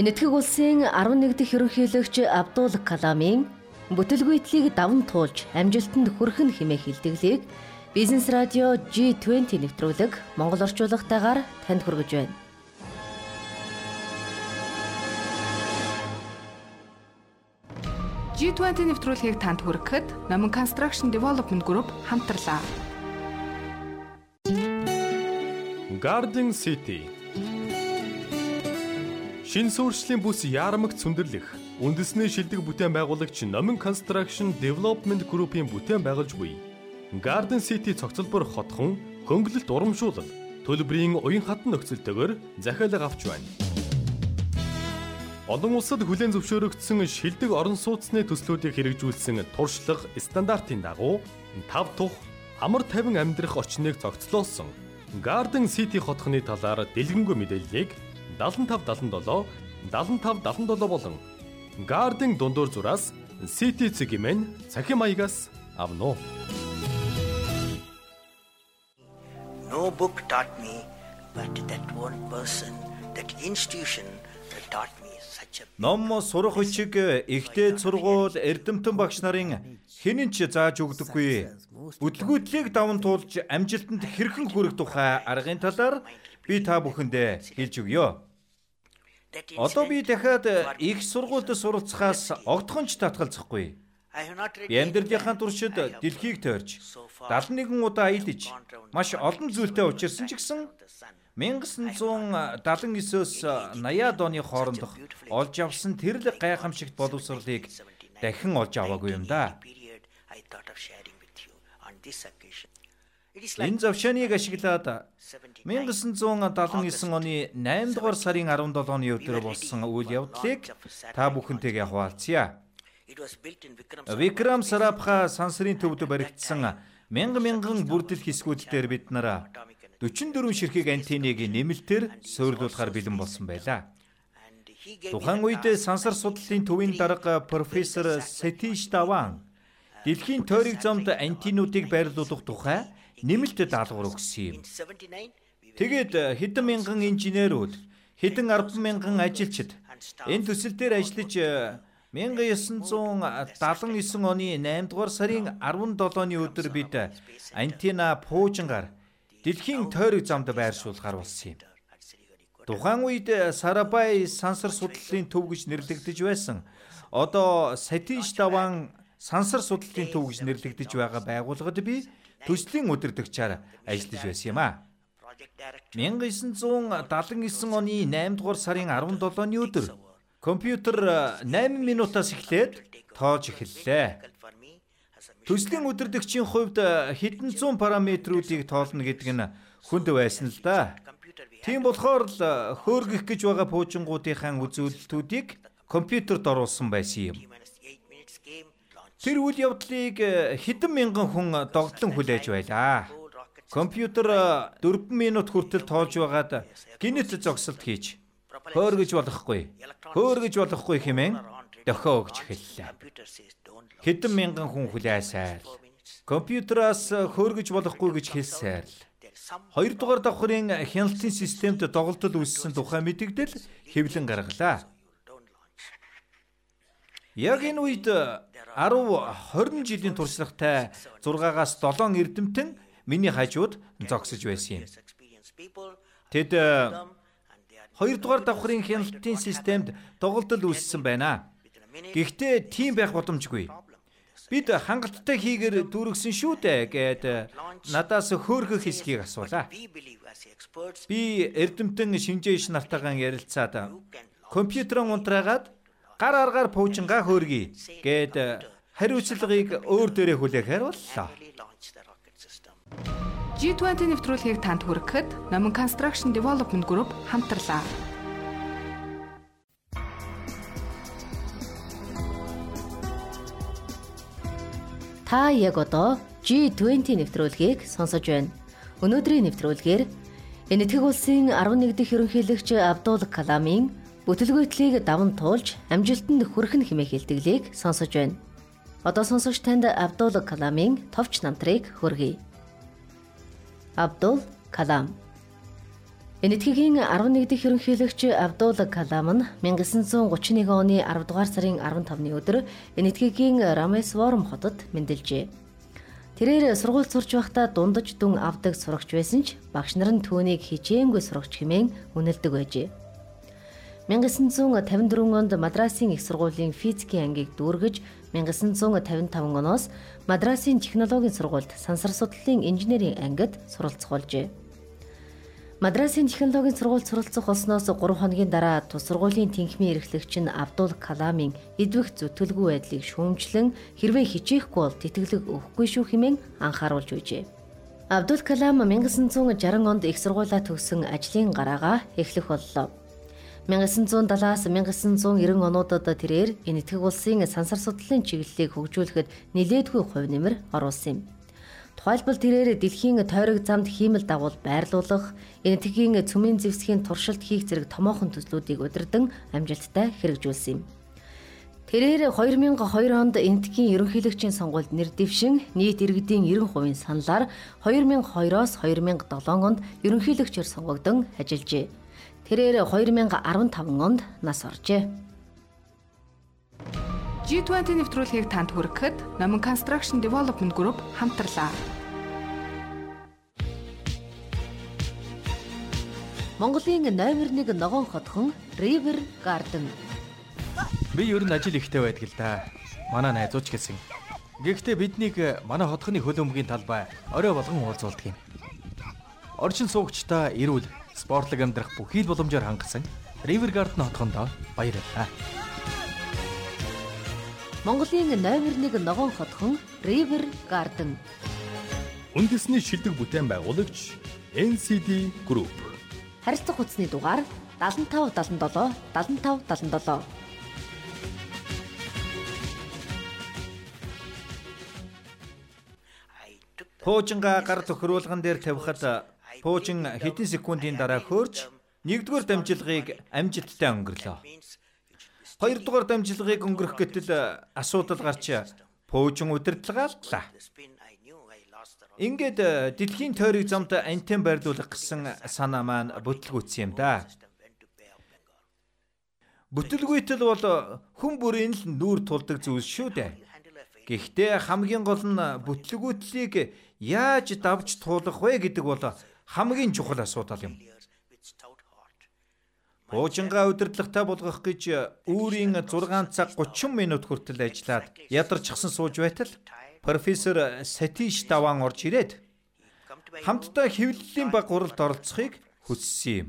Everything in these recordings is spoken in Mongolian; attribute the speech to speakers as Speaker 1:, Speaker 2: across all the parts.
Speaker 1: Энэтхэг улсын 11 дахь ерөнхийлөгч Абдул Каламын бүтэлгүйтлийг даван туулж амжилтанд хүрэх нь хэмээх хэлтгэлийг Бизнес радио G20 нэвтрүүлэг Монгол орчуулгатайгаар танд хүргэж байна.
Speaker 2: G20 нэвтрүүлгийг танд хүргэхэд Номон Construction Development Group хамтарлаа.
Speaker 3: Garden City Шин сүршлийн бүс яармаг цөндөрлөх үндэсний шилдэг бүтээн байгуулагч Номин Construction Development Group-ийн бүтээн байгуулж буй Garden City цогцлбор хотхон хөнгөлөлт урамшуулал төлбөрийн уян хатан нөхцөлтэйгээр захиалга авч байна. Олон улсад хүлээн зөвшөөрөгдсөн шилдэг орон сууцны төслүүдийг хэрэгжүүлсэн туршлага стандартын дагуу тав тух амар тайван амьдрах орчныг цогцлоосон Garden City хотхны талаар дэлгэнгүй мэдээллийг 7577 7577 болон Garden дундуур зураас City цэгмэн цахим маягаас авно.
Speaker 4: No book taught me but that one person that institution that taught me such a
Speaker 5: Ном сурах хүчиг ихтэй сургууль эрдэмтэн багш нарын хинэн ч зааж өгдөггүй. Бүтлгүүтлийг даван туулж амжилтанд хэрхэн хүрэх тухай аргын талаар би та бүхэндээ хэлж өгье. Одоо би дахиад их сургуульд суралцахаас огтхонч татгалзахгүй. Би амьдралынхаа туршид дэлхийг тойрч 71 удаа аялж маш олон зүйлтэй учирсан ч гэсэн 1979-өөс 80-аад оны хоорондох олж авсан тэрл гайхамшигт боловсролыг дахин олж аваагүй юм да. Энэ завшааныг ашиглаад 1979 оны 8 дугаар сарын 17-ны өдөр болсон үйл явдлыг та бүхэнтэйгээ хуваалцъя. Викрам Сарабха сансрын төвд баригдсан мянган мянган бүрдэл хэсгүүд дээр бид нараа 44 ширхэг антеныг нэмэлтээр суйрлуулахар бэлэн болсон байлаа. Тухайн үед сансар судлалын төвийн дарга профессор Сэтиш Даван. Дэлхийн тойрог замд антенуудыг байрлуулах тухай нэмэлт даалгавар өгсөн юм. Тэгээд хэдэн мянган инженерүүд, хэдэн 10 мянган ажилчид энэ төсөл дээр ажиллаж 1979 оны 8 дугаар сарын 17-ны өдөр бид антена пуужингаар дэлхийн тойрог замд байршуулахар болсон юм. Тухайн үед Сарабай сансар судлалын төв гэж нэрлэгдэж байсан. Одоо Сатиш Даван сансар судлалын төв гэж нэрлэгдэж байгаа байгууллагад би төслийн удирдагчаар ажиллаж байсан юм а. 1979 оны 8 дугаар сарын 17-ны өдөр компьютер 8 минутаас эхлээд тоож эхэллээ. Төслийн удирдагчийн хувьд хэдэн зуун параметруудыг тоолно гэдэг нь хүнд байсан л да. Тийм болохоор л хөөргөх гэж байгаа пуужингуудынхаа үзүүлэлтүүдийг компьютерд оруулсан байсан юм. Тэр үйл явдлыг хэдэн мянган хүн догтлон хүлээж байлаа. Компьютер 4 минут хүртэл тоолж байгаад гинэт зогсолт хийж хөөргөж болохгүй. Хөөргөж болохгүй хэмээн дохио өгч эхэллээ. Хэдэн мянган хүн хүлээсээр компьютераас хөөргөж болохгүй гэж хэлсээр л Хоёрдугаар давхрын хяналтын системд доголдол үүссэн тухай мэдэгдэл хэвлэн гаргалаа. Яг энэ үед 10 20 жилийн туршлагатай 6-аас 7 эрдэмтэн миний хажууд зогсож байсан юм. Тэд хоёрдугаар давхрын хяналтын системд доголдол үүссэн байна. Гэхдээ тийм байх боломжгүй. Бид хангалттай хийгэр дүүргсэн шүү дээ гэд надаас хөөхөх хэсгийг асуулаа. Би эрдэмтэн шинжээш нартайгаа ярилцаад компьютерон унтраагаад гар аргаар пуужингаа хөөргий гэд хариуцлагыг өөр дээрээ хүлээхээр боллоо.
Speaker 2: G20 нэвтрүүлгийг танд хүргэхэд Номон Construction Development Group хамтарлаа.
Speaker 1: Та яг одоо G20 нэвтрүүлгийг сонсож байна. Өнөөдрийн нэвтрүүлгээр Энэтхэг улсын 11 дахь ерөнхийлөгч Абдул Каламын Бүтэлгүйтлийг даван туулж амжилтанд хүрэх нь хэмээх хэлтгэлийг сонсож байна. Одоо сонсогч танд Абдул Каламын товч намтрыг хүргэе. Абдул Калам Энэтхэгийн 11 дахь ерөнхийлөгч Абдул Калам нь 1931 оны 10 дугаар сарын 15-ны өдөр Энэтхэгийн Рамесворм хотод мэндэлжээ. Тэрээр сургууль сурч байхдаа дундаж дүн авдаг сурагч байсан ч багш нар нь түүнийг хичээнгүй сурагч хэмээн үнэлдэг байжээ. 1954 онд Мадрасын их сургуулийн физикийн ангийг дүүргэж 1955 оноос Мадрасын технологийн сургуульд сансар судлалын инженерийн ангид суралцах болжээ. Мадрасын технологийн сургуульд суралцах болсноос 3 хоногийн дараа тус сургуулийн тэнхимийн эрхлэгч нь Абдул Каламын эдвэх зүтгэлгүй байдлыг шүүмжлэн хэрвээ хичээхгүй бол тэтгэлэг өгөхгүй шүү хэмээн анхааруулж байжээ. Абдул Калам 1960 онд их сургуулаа төгсөн ажлын гараагаа эхлэх боллоо. 1970-аас 1990 онуудад тэрээр энэтхэг улсын сансар судлалын чиглэлийг хөгжүүлэхэд нэлээдгүй хувь нэмэр оруулсан юм. Тухайлбал тэрээр дэлхийн тойрог замд хиймэл дагуул байрлуулах, энэтхэгийн цөмийн зэвсгийн туршилт хийх зэрэг томоохон төслүүдийг удирдан амжилттай хэрэгжүүлсэн юм. Тэрээр 2002 онд энэтхийн ерөнхийлөгчийн сонгуульд нэр дэвшин нийт иргэдийн 90% саналаар 2002-оос 2007 онд ерөнхийлөгчөөр сонгогдсон ажиллажээ. Тэрээр 2015 онд нас оржээ.
Speaker 2: G20 нэвтрүүлгийг танд хүргэхэд Номон Construction Development Group хамтарлаа.
Speaker 1: Монголын номер 1 ногоон хотхон River Garden.
Speaker 6: Би ер нь ажил ихтэй байдаг л да. Манай найзууч гэсэн. Гэхдээ биднийг манай хотхны хөлөмбөгийн талбай орой болгон уулзуулдаг юм. Орчин суугчдаа эрүүл спортлог амьдрах бүхий л боломжоор хангасан River Garden хотгондоо баярлалаа.
Speaker 1: Монголын номер 1 ногоон хотхон River Garden.
Speaker 3: Үндэсний шилдэг бүтээн байгуулагч NCD Group.
Speaker 1: Харилцах хүчний дугаар 75 77 75 77.
Speaker 5: Пуужинга гар тохируулган дээр тавихад Пуужин хэдэн секундын дараа хөөрч нэгдүгээр дамжлагыг амжилттай өнгөрлөө. Хоёрдугаар дамжлагыг өнгөрөх гэтэл асуудал гарч Пуужин удирдлагаалтлаа. Ингээд дэлхийн тойрог замд антен байрлуулах гэсэн санаа маань бүтлгүүцсэн юм да. Бүтлгүйтэл бол хүн бүрийн л нүүр тулдаг зүйл шүү дээ. Гэхдээ хамгийн гол нь бүтлгүүтлийг яаж давж туулах вэ гэдэг бол хамгийн чухал асуудал юм. Буужингаа удирдлагатай болгох гэж үүрийн 6 цаг 30 минут хүртэл ажиллаад ядарчихсан сууж байтал профессор Сатиш Даван орж ирээд хамтдаа хэвлэлийн баг гуралд оролцохыг хүссэн юм.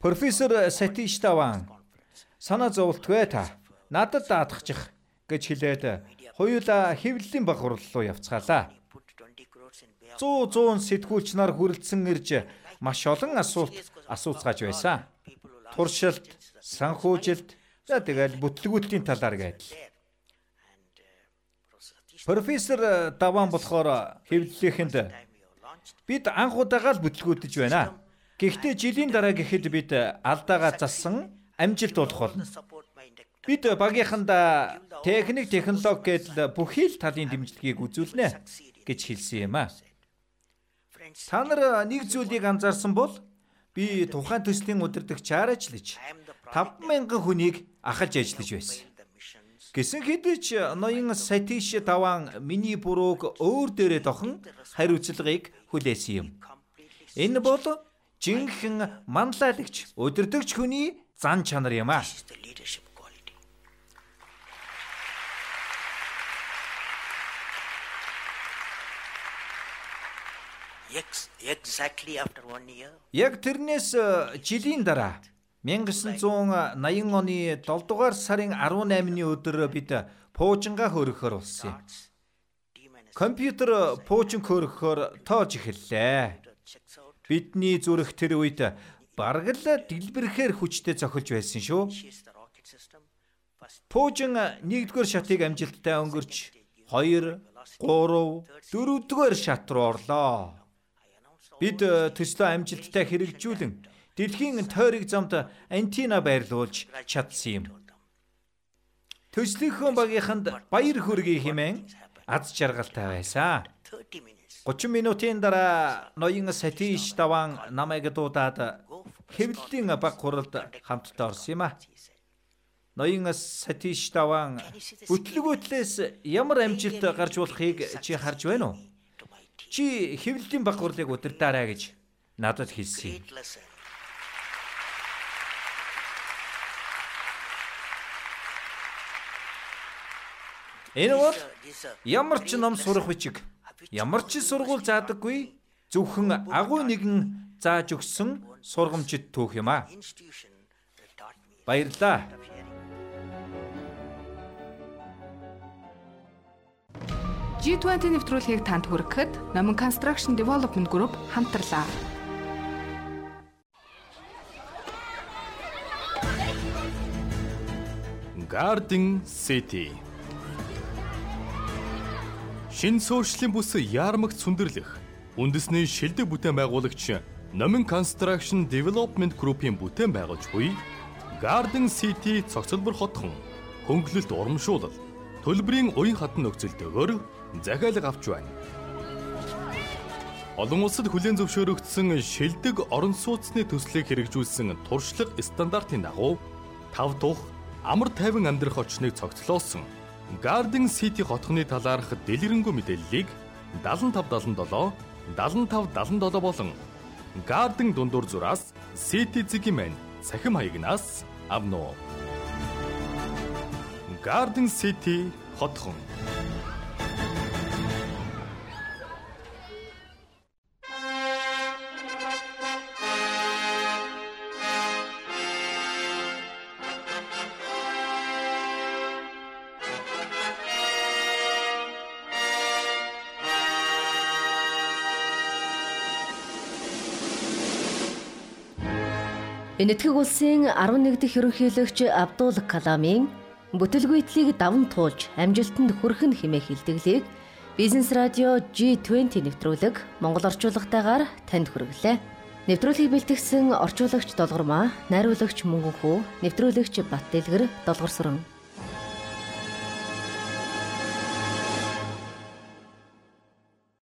Speaker 5: Профессор Сатиш Даван санаа зовлтгүй та надад даатгачих гэж хэлээд хоёулаа хэвлэлийн баг гурал руу явцгаалаа. 100 100 сэтгүүлч нар хүрэлцэн ирж маш олон асуулт асууцгааж байсан. Туршилт, санхүүжилт, за тэгэл бүтлгүүтлийн талаар гэдэл. Профессор Даван болохоор хэвлэлийнхэнд бид анх удаага л бүтлгүүдэж байна. Гэхдээ жилийн дараа гэхэд бид алдаагаа зассан амжилт олох болно. Бид багийнханда техник технологи гэдэл бүхий л талын дэмжлэгийг үзүүлнэ гэж хэлсэн юм аа. Та нар нэг зүйлийг анзаарсан бол би тухайн төслийн удирдагчаар ажиллаж 5000 хүнийг ахалж ажиллаж байсан. Гэсэн хэдий ч ноён Сатиш Таван миний бурууг өөр дээрээ тохон хариуцлагыг хүлээсэн юм. Энэ бол жинхэнэ манлайлагч, удирдагч хүний зан чанар юм аа.
Speaker 4: Exactly after one year.
Speaker 5: Яг тэрнээс э, жилийн дараа 1980 оны 7 дугаар сарын 18-ны өдөр бид пуужинга хөрөхөр болсон юм. Компьютер пуучин хөрөхөөр тоож эхэллээ. Бидний зүрх тэр үед бараг л дэлбэрэхээр хүчтэй зохилж байсан шүү. Пуужин нэгдүгээр шатыг амжилттай өнгөрч 2, 3, 4-р шат руу орлоо. Бид э, төслөө амжилттай хэрэгжүүлэн дэлхийн тойрог замд антина байрлуулж чадсан юм. Төслийнхөө багийнханд баяр хүргэе хэмээн аз жаргалтай байсан. 30 минутын дараа ноён Сатиш даван намайг дуудаад хэвлэлийн баг хуралд хамтдаа орсон юм а. Ноён Сатиш даван бүтлгүүтлээс ямар амжилт гарч болохыг чи харж байна уу? Чи хэвлэлийн баг хурлыг удирдаарай гэж надад хэлсэн. Энэ бол ямар ч ном сурах бичиг Ямар ч сургууль заадаггүй зөвхөн агуу нэгэн зааж өгсөн сургамжит түүх юм аа. Баярлалаа.
Speaker 2: G20 нэвтрүүлгийг танд хүргэхэд Номон Construction Development Group хамтарлаа.
Speaker 3: Garden City Шин суурьшлийн бүс яармагт сүндэрлэх үндэсний шилдэг бүтээн байгуулагч Номин Construction Development Group-ийн бүтээн байгуулж буй Garden City цогцлбор хотхон хөнгөлөлт урамшуулал төлбөрийн уян хатан нөхцөлтөөр захиалга авч байна. Олон улсад хүлээн зөвшөөрөгдсөн шилдэг орон сууцны төслийг хэрэгжүүлсэн туршлага стандартын дагуу тав тух амар тайван амьдрах очныг цогцлоосон Garden City хотхны талаарх дэлгэрэнгүй мэдээллийг 7577 7577 болон Garden дундуур зураас City Zigiman цахим хаягнаас авно. Garden City хотхон
Speaker 1: Энэтхэг улсын 11 дэх ерөнхийлөгч Абдул Каламын бүтэлгүйтлийг даван туулж амжилтанд хүрэх нь хэмээх илтгэлийг Бизнес радио G20 нэвтрүүлэг Монгол орчуулагтайгаар танд хүргэлээ. Нэвтрүүлгийг бэлтгэсэн орчуулагч Долгормаа, найруулагч Мөнгөнхүү, нэвтрүүлэгч Бат Дэлгэр, Долгор сүрэн